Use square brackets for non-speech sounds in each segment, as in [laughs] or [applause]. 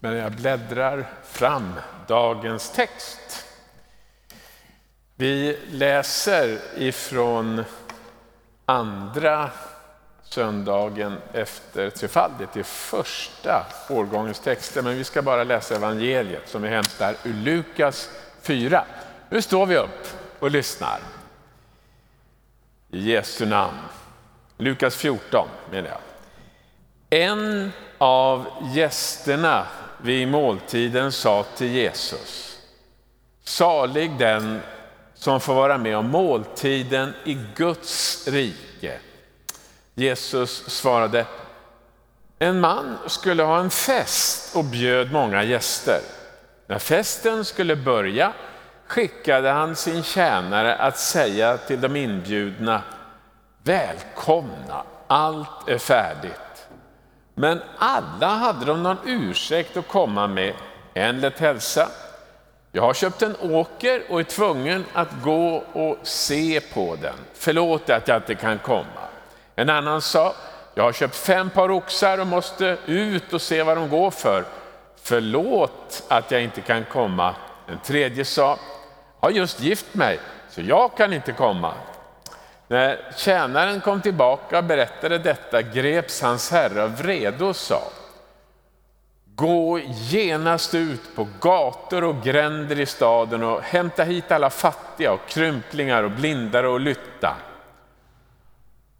Men jag bläddrar fram dagens text. Vi läser ifrån andra söndagen efter trefaldigt. Det är första årgångens texter, men vi ska bara läsa evangeliet som vi hämtar ur Lukas 4. Nu står vi upp och lyssnar. I Jesu namn. Lukas 14 menar jag. En av gästerna vid måltiden sa till Jesus, salig den som får vara med om måltiden i Guds rike. Jesus svarade, en man skulle ha en fest och bjöd många gäster. När festen skulle börja skickade han sin tjänare att säga till de inbjudna, välkomna, allt är färdigt. Men alla hade de någon ursäkt att komma med. En lät hälsa, jag har köpt en åker och är tvungen att gå och se på den. Förlåt att jag inte kan komma. En annan sa, jag har köpt fem par oxar och måste ut och se vad de går för. Förlåt att jag inte kan komma. En tredje sa, jag har just gift mig så jag kan inte komma. När tjänaren kom tillbaka och berättade detta greps hans herre av vrede och sa, gå genast ut på gator och gränder i staden och hämta hit alla fattiga och krymplingar och blindare och lytta.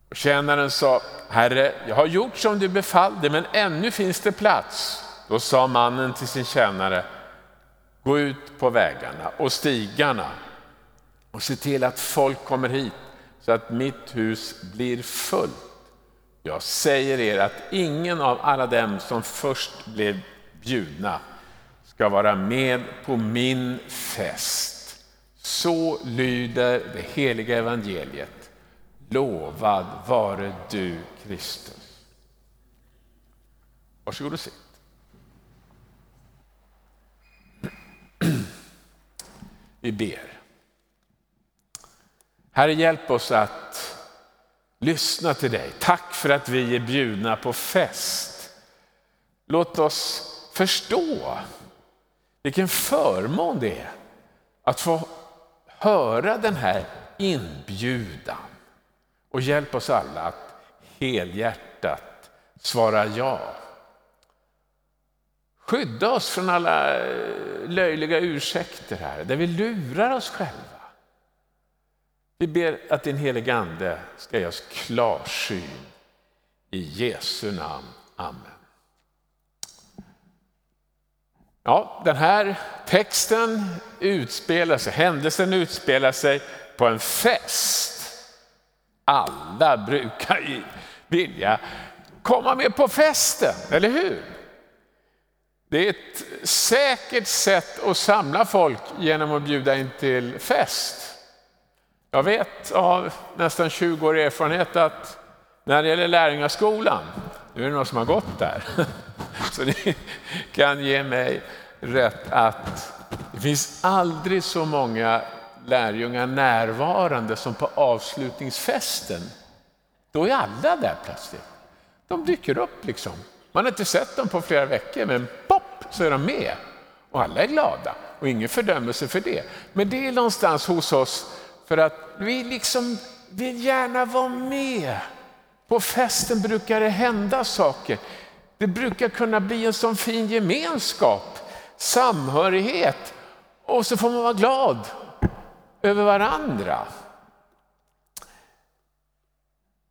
Och tjänaren sa, Herre, jag har gjort som du befallde, men ännu finns det plats. Då sa mannen till sin tjänare, gå ut på vägarna och stigarna och se till att folk kommer hit så att mitt hus blir fullt. Jag säger er att ingen av alla dem som först blev bjudna ska vara med på min fest. Så lyder det heliga evangeliet. Lovad vare du Kristus. Varsågod och sitt. Vi ber. Herre, hjälp oss att lyssna till dig. Tack för att vi är bjudna på fest. Låt oss förstå vilken förmån det är att få höra den här inbjudan. Och hjälp oss alla att helhjärtat svara ja. Skydda oss från alla löjliga ursäkter här, där vi lurar oss själva. Vi ber att din helige Ande ska ge oss klarsyn. I Jesu namn. Amen. Ja, den här texten utspelar sig, händelsen utspelar sig på en fest. Alla brukar ju vilja komma med på festen, eller hur? Det är ett säkert sätt att samla folk genom att bjuda in till fest. Jag vet av nästan 20 år erfarenhet att när det gäller lärjungaskolan, nu är det någon som har gått där, [laughs] så ni kan ge mig rätt att det finns aldrig så många lärjungar närvarande som på avslutningsfesten. Då är alla där plötsligt. De dyker upp liksom. Man har inte sett dem på flera veckor, men pop så är de med. Och alla är glada och ingen fördömelse för det. Men det är någonstans hos oss för att vi liksom vill gärna vara med. På festen brukar det hända saker. Det brukar kunna bli en sån fin gemenskap, samhörighet och så får man vara glad över varandra.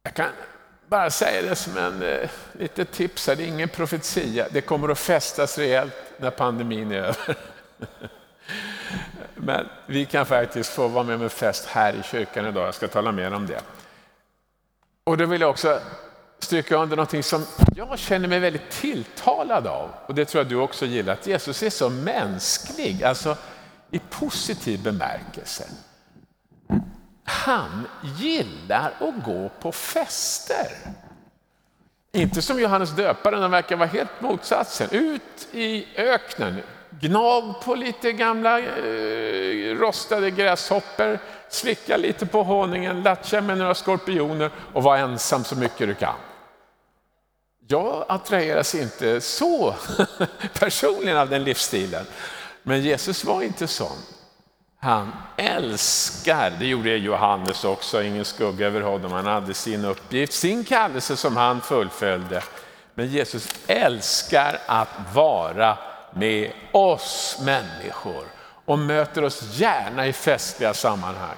Jag kan bara säga det som en eh, litet tips, det är ingen profetia. Det kommer att festas rejält när pandemin är över. [laughs] Men vi kan faktiskt få vara med om en fest här i kyrkan idag. Jag ska tala mer om det. Och då vill jag också stryka under någonting som jag känner mig väldigt tilltalad av. Och det tror jag du också gillar. Att Jesus är så mänsklig, alltså i positiv bemärkelse. Han gillar att gå på fester. Inte som Johannes döparen, han verkar vara helt motsatsen. Ut i öknen, Gnag på lite gamla eh, rostade gräshoppor, slicka lite på honungen, latcha med några skorpioner och var ensam så mycket du kan. Jag attraheras inte så [laughs] personligen av den livsstilen. Men Jesus var inte sån. Han älskar, det gjorde Johannes också, ingen skugga över honom. Han hade sin uppgift, sin kallelse som han fullföljde. Men Jesus älskar att vara med oss människor och möter oss gärna i festliga sammanhang.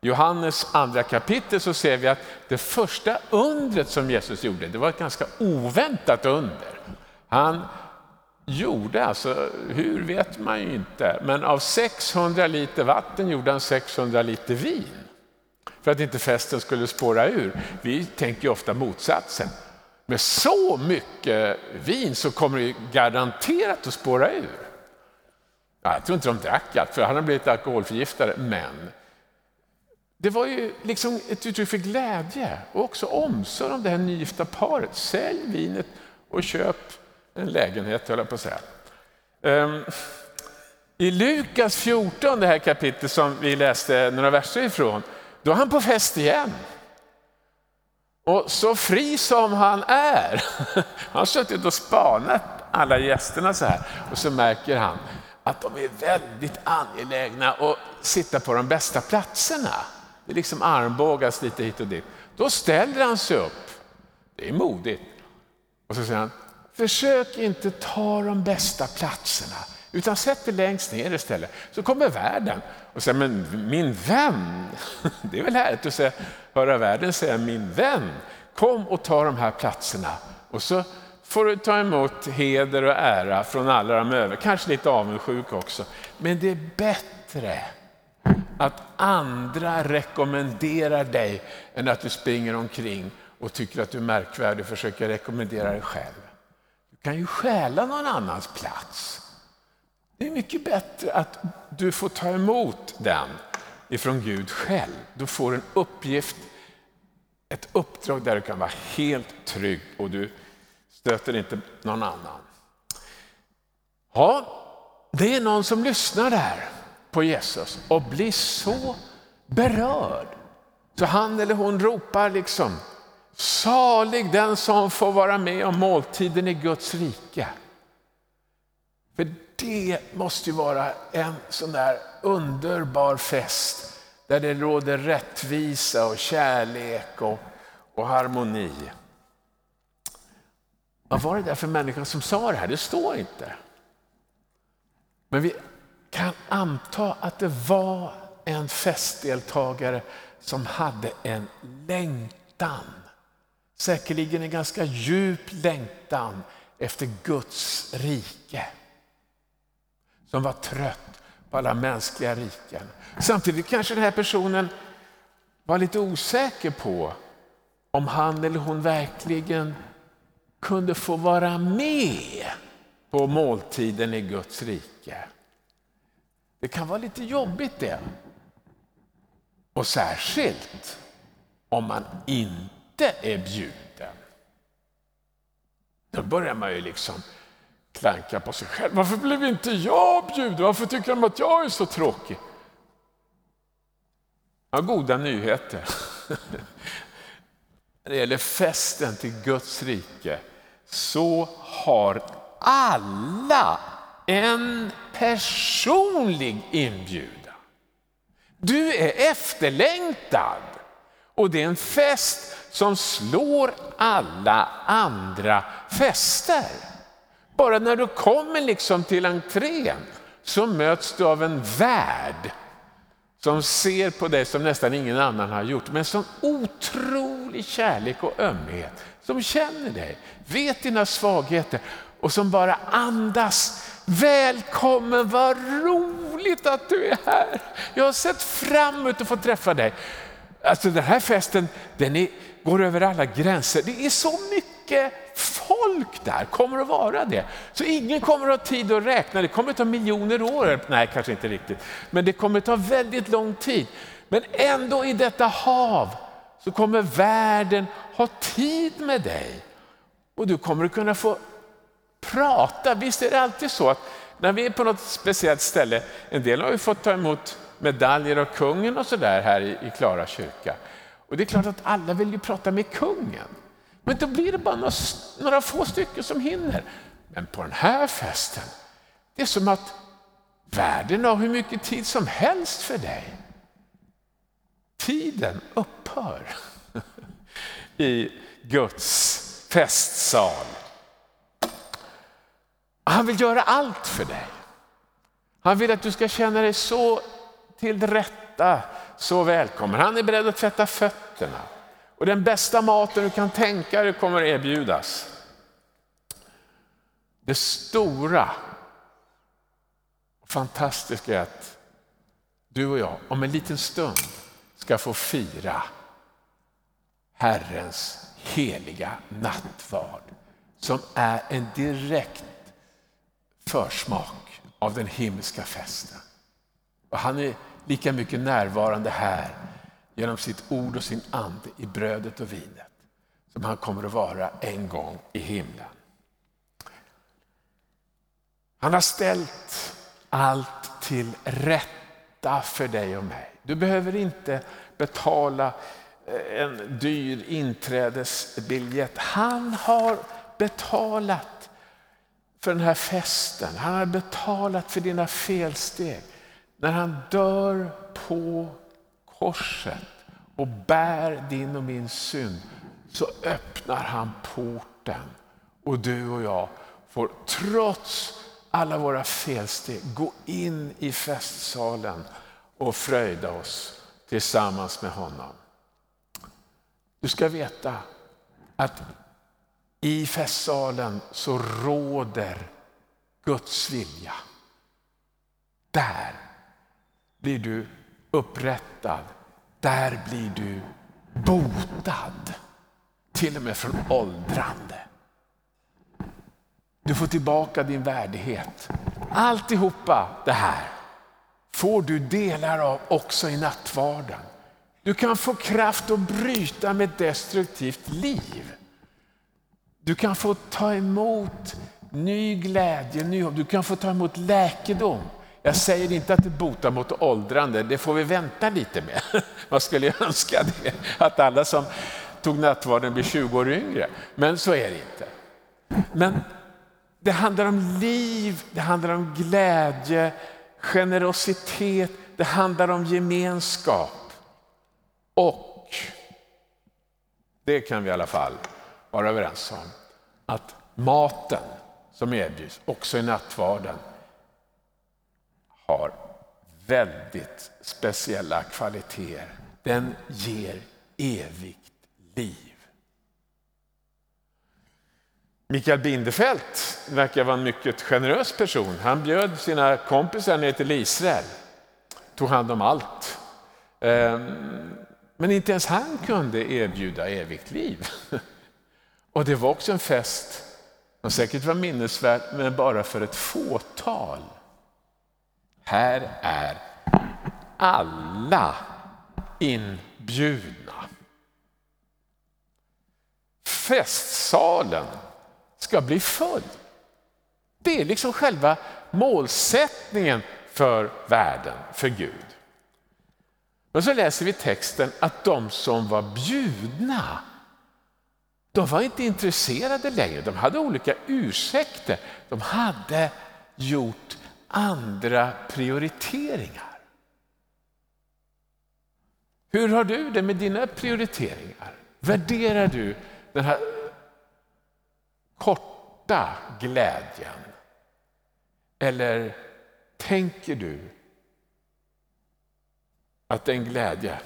Johannes andra kapitel så ser vi att det första undret som Jesus gjorde, det var ett ganska oväntat under. Han gjorde alltså, hur vet man ju inte, men av 600 liter vatten gjorde han 600 liter vin. För att inte festen skulle spåra ur. Vi tänker ofta motsatsen. Med så mycket vin så kommer det garanterat att spåra ur. Ja, jag tror inte de drack allt, för han har blivit alkoholförgiftare, men det var ju liksom ett uttryck för glädje och också omsorg om det här nygifta paret. Sälj vinet och köp en lägenhet, höll jag på att säga. Ehm, I Lukas 14, det här kapitlet som vi läste några verser ifrån, då är han på fest igen. Och så fri som han är, han har suttit och spanat alla gästerna så här och så märker han att de är väldigt angelägna att sitta på de bästa platserna. Det liksom armbågas lite hit och dit. Då ställer han sig upp. Det är modigt. Och så säger han, försök inte ta de bästa platserna, utan sätt dig längst ner istället. Så kommer värden och säga, men min vän, [laughs] det är väl härligt att säga, höra världen säga min vän, kom och ta de här platserna. Och så får du ta emot heder och ära från alla de övriga, kanske lite avundsjuk också. Men det är bättre att andra rekommenderar dig än att du springer omkring och tycker att du är märkvärdig och försöker rekommendera dig själv. Du kan ju stjäla någon annans plats. Det är mycket bättre att du får ta emot den ifrån Gud själv. Du får en uppgift, ett uppdrag där du kan vara helt trygg och du stöter inte någon annan. Ja, det är någon som lyssnar där på Jesus och blir så berörd. Så han eller hon ropar liksom, salig den som får vara med om måltiden i Guds rike. För det måste ju vara en sån där underbar fest där det råder rättvisa och kärlek och, och harmoni. Vad var det där för människa som sa det här? Det står inte. Men vi kan anta att det var en festdeltagare som hade en längtan. Säkerligen en ganska djup längtan efter Guds rike. Som var trött på alla mänskliga riken. Samtidigt kanske den här personen var lite osäker på om han eller hon verkligen kunde få vara med på måltiden i Guds rike. Det kan vara lite jobbigt det. Och särskilt om man inte är bjuden. Då börjar man ju liksom klanka på sig själv. Varför blev inte jag bjuden? Varför tycker de att jag är så tråkig? Jag har goda nyheter. [laughs] När det gäller festen till Guds rike så har alla en personlig inbjudan. Du är efterlängtad och det är en fest som slår alla andra fester. Bara när du kommer liksom till entrén så möts du av en värld som ser på dig som nästan ingen annan har gjort, men som otrolig kärlek och ömhet, som känner dig, vet dina svagheter och som bara andas Välkommen, vad roligt att du är här. Jag har sett fram emot att få träffa dig. Alltså den här festen den är, går över alla gränser. Det är så mycket folk där, kommer att vara det. Så ingen kommer att ha tid att räkna, det kommer att ta miljoner år. Nej, kanske inte riktigt. Men det kommer att ta väldigt lång tid. Men ändå i detta hav så kommer världen ha tid med dig. Och du kommer att kunna få prata. Visst är det alltid så att när vi är på något speciellt ställe, en del har ju fått ta emot medaljer av kungen och sådär här i Klara kyrka. Och det är klart att alla vill ju prata med kungen. Men då blir det bara några, några få stycken som hinner. Men på den här festen, det är som att världen har hur mycket tid som helst för dig. Tiden upphör [laughs] i Guds festsal. Han vill göra allt för dig. Han vill att du ska känna dig så till rätta, så välkommen. Han är beredd att tvätta fötterna. Och den bästa maten du kan tänka dig kommer erbjudas. Det stora och fantastiska är att du och jag om en liten stund ska få fira Herrens heliga nattvard som är en direkt försmak av den himmelska festen. Och han är lika mycket närvarande här genom sitt ord och sin ande i brödet och vinet som han kommer att vara en gång i himlen. Han har ställt allt till rätta för dig och mig. Du behöver inte betala eh, en dyr inträdesbiljett. Han har betalat för den här festen. Han har betalat för dina felsteg. När han dör på korset och bär din och min synd så öppnar han porten och du och jag får trots alla våra felsteg gå in i festsalen och fröjda oss tillsammans med honom. Du ska veta att i festsalen så råder Guds vilja. Där blir du upprättad. Där blir du botad. Till och med från åldrande. Du får tillbaka din värdighet. Alltihopa det här får du delar av också i nattvarden. Du kan få kraft att bryta med destruktivt liv. Du kan få ta emot ny glädje, ny hopp. Du kan få ta emot läkedom. Jag säger inte att det botar mot åldrande, det får vi vänta lite med. [laughs] Man skulle önska det, att alla som tog nattvarden blir 20 år yngre. Men så är det inte. Men det handlar om liv, det handlar om glädje, generositet, det handlar om gemenskap. Och det kan vi i alla fall vara överens om, att maten som erbjuds, också i nattvarden, har väldigt speciella kvaliteter. Den ger evigt liv. Mikael Bindefeld verkar vara en mycket generös person. Han bjöd sina kompisar ner till Israel, tog hand om allt. Ehm, men inte ens han kunde erbjuda evigt liv. [laughs] Och det var också en fest som säkert var minnesvärd, men bara för ett fåtal. Här är alla inbjudna. Festsalen ska bli full. Det är liksom själva målsättningen för världen, för Gud. Men så läser vi texten att de som var bjudna, de var inte intresserade längre. De hade olika ursäkter. De hade gjort andra prioriteringar. Hur har du det med dina prioriteringar? Värderar du den här korta glädjen? Eller tänker du att den glädje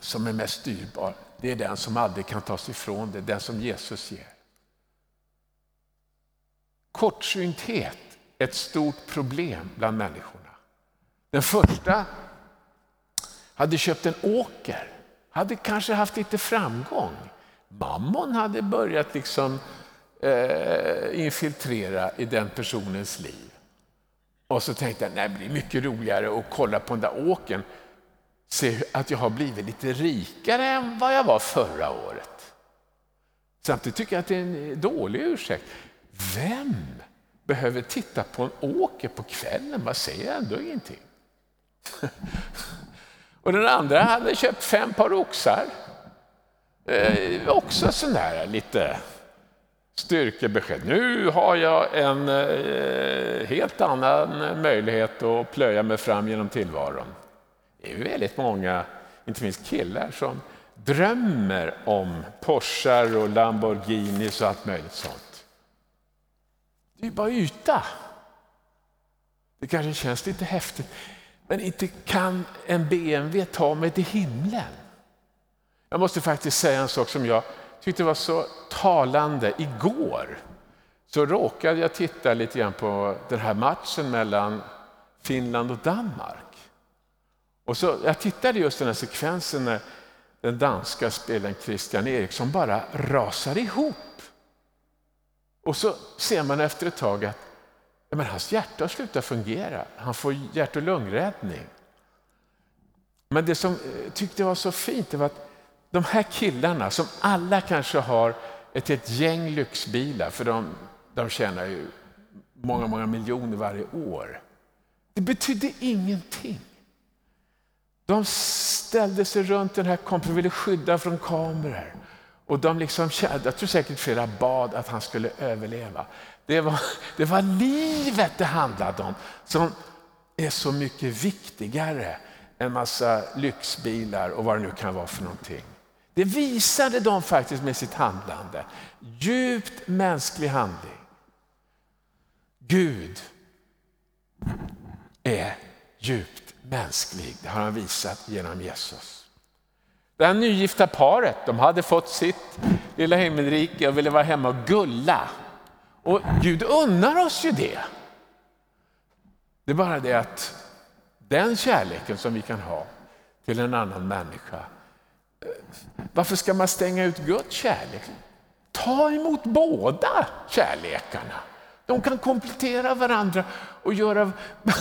som är mest dyrbar, det är den som aldrig kan tas ifrån dig, den som Jesus ger. Kortsynthet ett stort problem bland människorna. Den första hade köpt en åker, hade kanske haft lite framgång. Mammon hade börjat liksom eh, infiltrera i den personens liv. Och så tänkte jag, nej, det blir mycket roligare att kolla på den där åkern se att jag har blivit lite rikare än vad jag var förra året. Samtidigt tycker jag att det är en dålig ursäkt. Vem behöver titta på en åker på kvällen? Man säger ändå ingenting. [laughs] Och den andra hade köpt fem par oxar. Eh, också sån där lite styrkebesked. Nu har jag en eh, helt annan möjlighet att plöja mig fram genom tillvaron. Det är väldigt många, inte minst killar, som drömmer om Porschar och Lamborghinis och allt möjligt sånt. Det är bara yta. Det kanske känns lite häftigt, men inte kan en BMW ta mig till himlen. Jag måste faktiskt säga en sak som jag tyckte var så talande. Igår så råkade jag titta lite grann på den här matchen mellan Finland och Danmark. Och så, jag tittade just den här sekvensen när den danska spelaren Christian Eriksson bara rasar ihop. Och så ser man efter ett tag att ja, men hans hjärta har slutat fungera. Han får hjärt och lungräddning. Men det som jag tyckte var så fint det var att de här killarna som alla kanske har ett, ett gäng lyxbilar, för de, de tjänar ju många, många miljoner varje år. Det betydde ingenting. De ställde sig runt den här kompisen, och ville skydda från kameror. Och de liksom, jag tror säkert flera bad att han skulle överleva. Det var, det var livet det handlade om, som är så mycket viktigare än massa lyxbilar och vad det nu kan vara för någonting. Det visade de faktiskt med sitt handlande. Djupt mänsklig handling. Gud är djupt mänsklig. Det har han visat genom Jesus. Det här nygifta paret de hade fått sitt lilla himmelrike och ville vara hemma och gulla. Och Gud unnar oss ju det. Det är bara det att den kärleken som vi kan ha till en annan människa eh, varför ska man stänga ut Guds kärlek? Ta emot båda kärlekarna. De kan komplettera varandra och göra [laughs]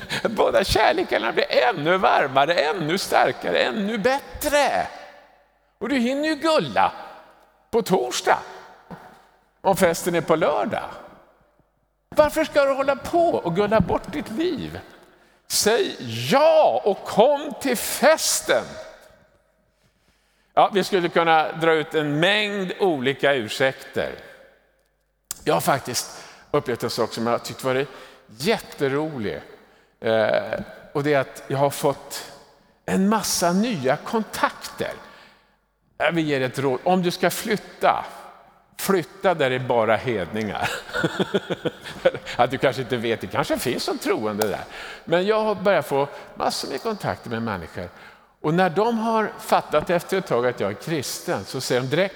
[laughs] båda kärlekarna blir ännu varmare, ännu starkare, ännu bättre. Och du hinner ju gulla på torsdag om festen är på lördag. Varför ska du hålla på och gulla bort ditt liv? Säg ja och kom till festen. Ja, vi skulle kunna dra ut en mängd olika ursäkter. Jag har faktiskt upplevt en sak som jag tyckt varit jätterolig. Eh, och det är att jag har fått en massa nya kontakter. Jag vill ge ett råd. Om du ska flytta, flytta där det är bara hedningar. [laughs] att du kanske inte vet, det kanske finns som troende där. Men jag har börjat få massor med kontakter med människor och när de har fattat efter ett tag att jag är kristen så säger de direkt,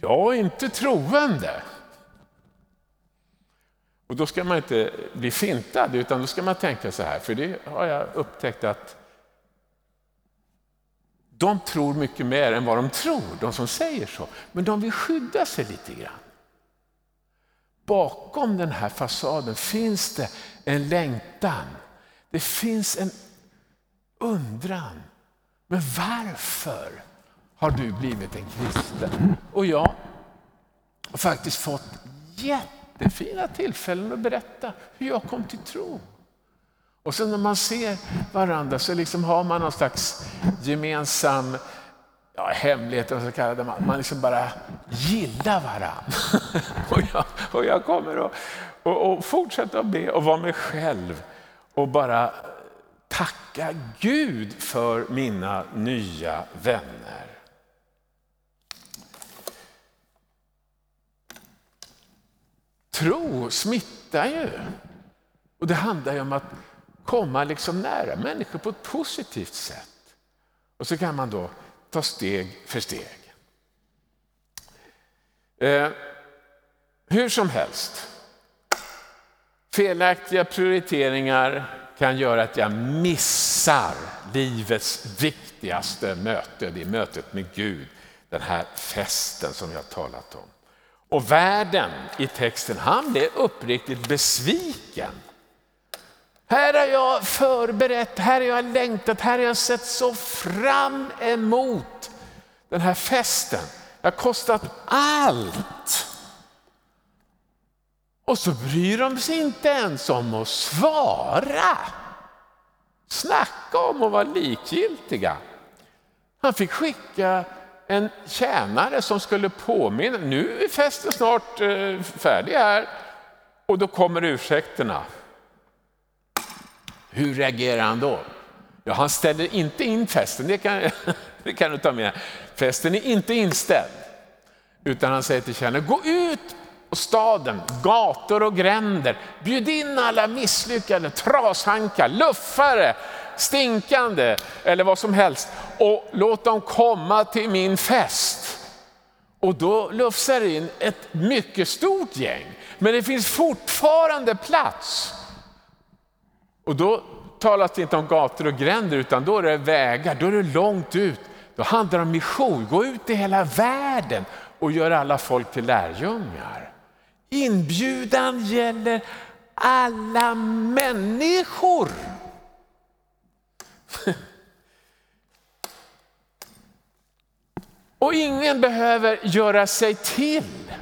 jag är inte troende. Och då ska man inte bli fintad, utan då ska man tänka så här, för det har jag upptäckt att de tror mycket mer än vad de tror, de som säger så. Men de vill skydda sig lite grann. Bakom den här fasaden finns det en längtan. Det finns en undran. Men varför har du blivit en kristen? Och jag har faktiskt fått det är fina tillfällen att berätta hur jag kom till tro. Och sen när man ser varandra så liksom har man någon slags gemensam ja, hemlighet, så kallade man, man liksom bara gillar varandra. [laughs] och, jag, och jag kommer att och, och fortsätta att be och vara mig själv och bara tacka Gud för mina nya vänner. Tro smittar ju. Och det handlar ju om att komma liksom nära människor på ett positivt sätt. Och så kan man då ta steg för steg. Eh, hur som helst, felaktiga prioriteringar kan göra att jag missar livets viktigaste möte. Det är mötet med Gud, den här festen som jag talat om. Och världen i texten, han blev uppriktigt besviken. Här har jag förberett, här har jag längtat, här har jag sett så fram emot den här festen. Jag har kostat allt. Och så bryr de sig inte ens om att svara. Snacka om att vara likgiltiga. Han fick skicka en tjänare som skulle påminna, nu är festen snart eh, färdig här. Och då kommer ursäkterna. Hur reagerar han då? Ja, han ställer inte in festen, det kan, [laughs] det kan du ta med. Festen är inte inställd. Utan han säger till tjänaren, gå ut på staden, gator och gränder. Bjud in alla misslyckade, trashankar, luffare, stinkande eller vad som helst. Och låt dem komma till min fest. Och då lufsar in ett mycket stort gäng. Men det finns fortfarande plats. Och då talas det inte om gator och gränder utan då är det vägar, då är det långt ut. Då handlar det om mission, gå ut i hela världen och gör alla folk till lärjungar. Inbjudan gäller alla människor. [laughs] Och ingen behöver göra sig till.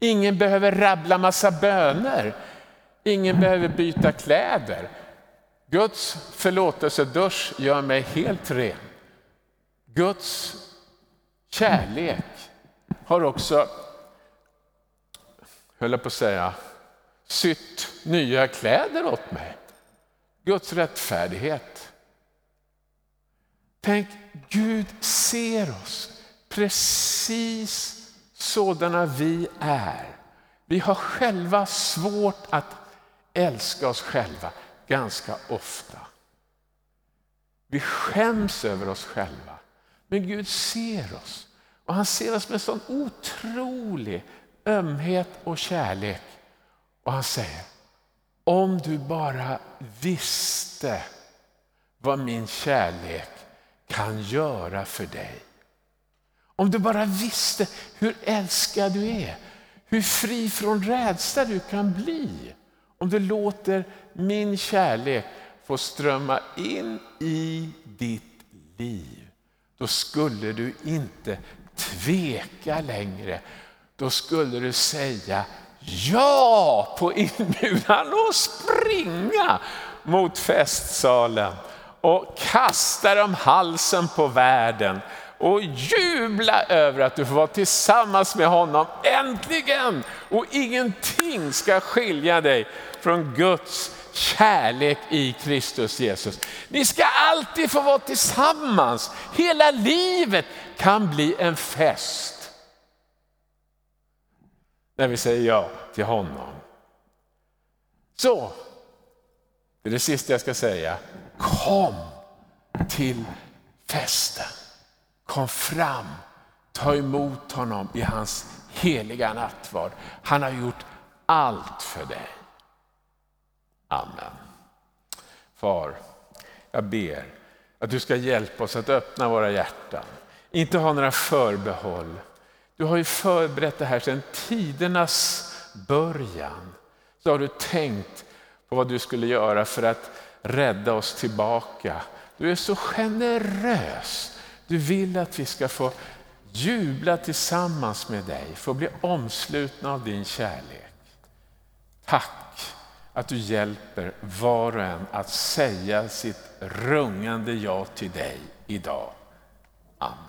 Ingen behöver rabbla massa böner. Ingen behöver byta kläder. Guds förlåtelsedusch gör mig helt ren. Guds kärlek har också, höll jag på att säga, sytt nya kläder åt mig. Guds rättfärdighet. Tänk, Gud ser oss precis sådana vi är. Vi har själva svårt att älska oss själva ganska ofta. Vi skäms över oss själva. Men Gud ser oss. Och han ser oss med sån otrolig ömhet och kärlek. Och han säger, om du bara visste vad min kärlek kan göra för dig. Om du bara visste hur älskad du är, hur fri från rädsla du kan bli. Om du låter min kärlek få strömma in i ditt liv. Då skulle du inte tveka längre. Då skulle du säga ja på inbjudan och springa mot festsalen och kasta dem halsen på världen och jubla över att du får vara tillsammans med honom, äntligen! Och ingenting ska skilja dig från Guds kärlek i Kristus Jesus. Ni ska alltid få vara tillsammans. Hela livet kan bli en fest. När vi säger ja till honom. Så, det är det sista jag ska säga. Kom till festen. Kom fram, ta emot honom i hans heliga nattvard. Han har gjort allt för dig. Amen. Far, jag ber att du ska hjälpa oss att öppna våra hjärtan, inte ha några förbehåll. Du har ju förberett det här sedan tidernas början. Så har du tänkt på vad du skulle göra för att rädda oss tillbaka. Du är så generös. Du vill att vi ska få jubla tillsammans med dig, få bli omslutna av din kärlek. Tack att du hjälper var och en att säga sitt rungande ja till dig idag. Amen.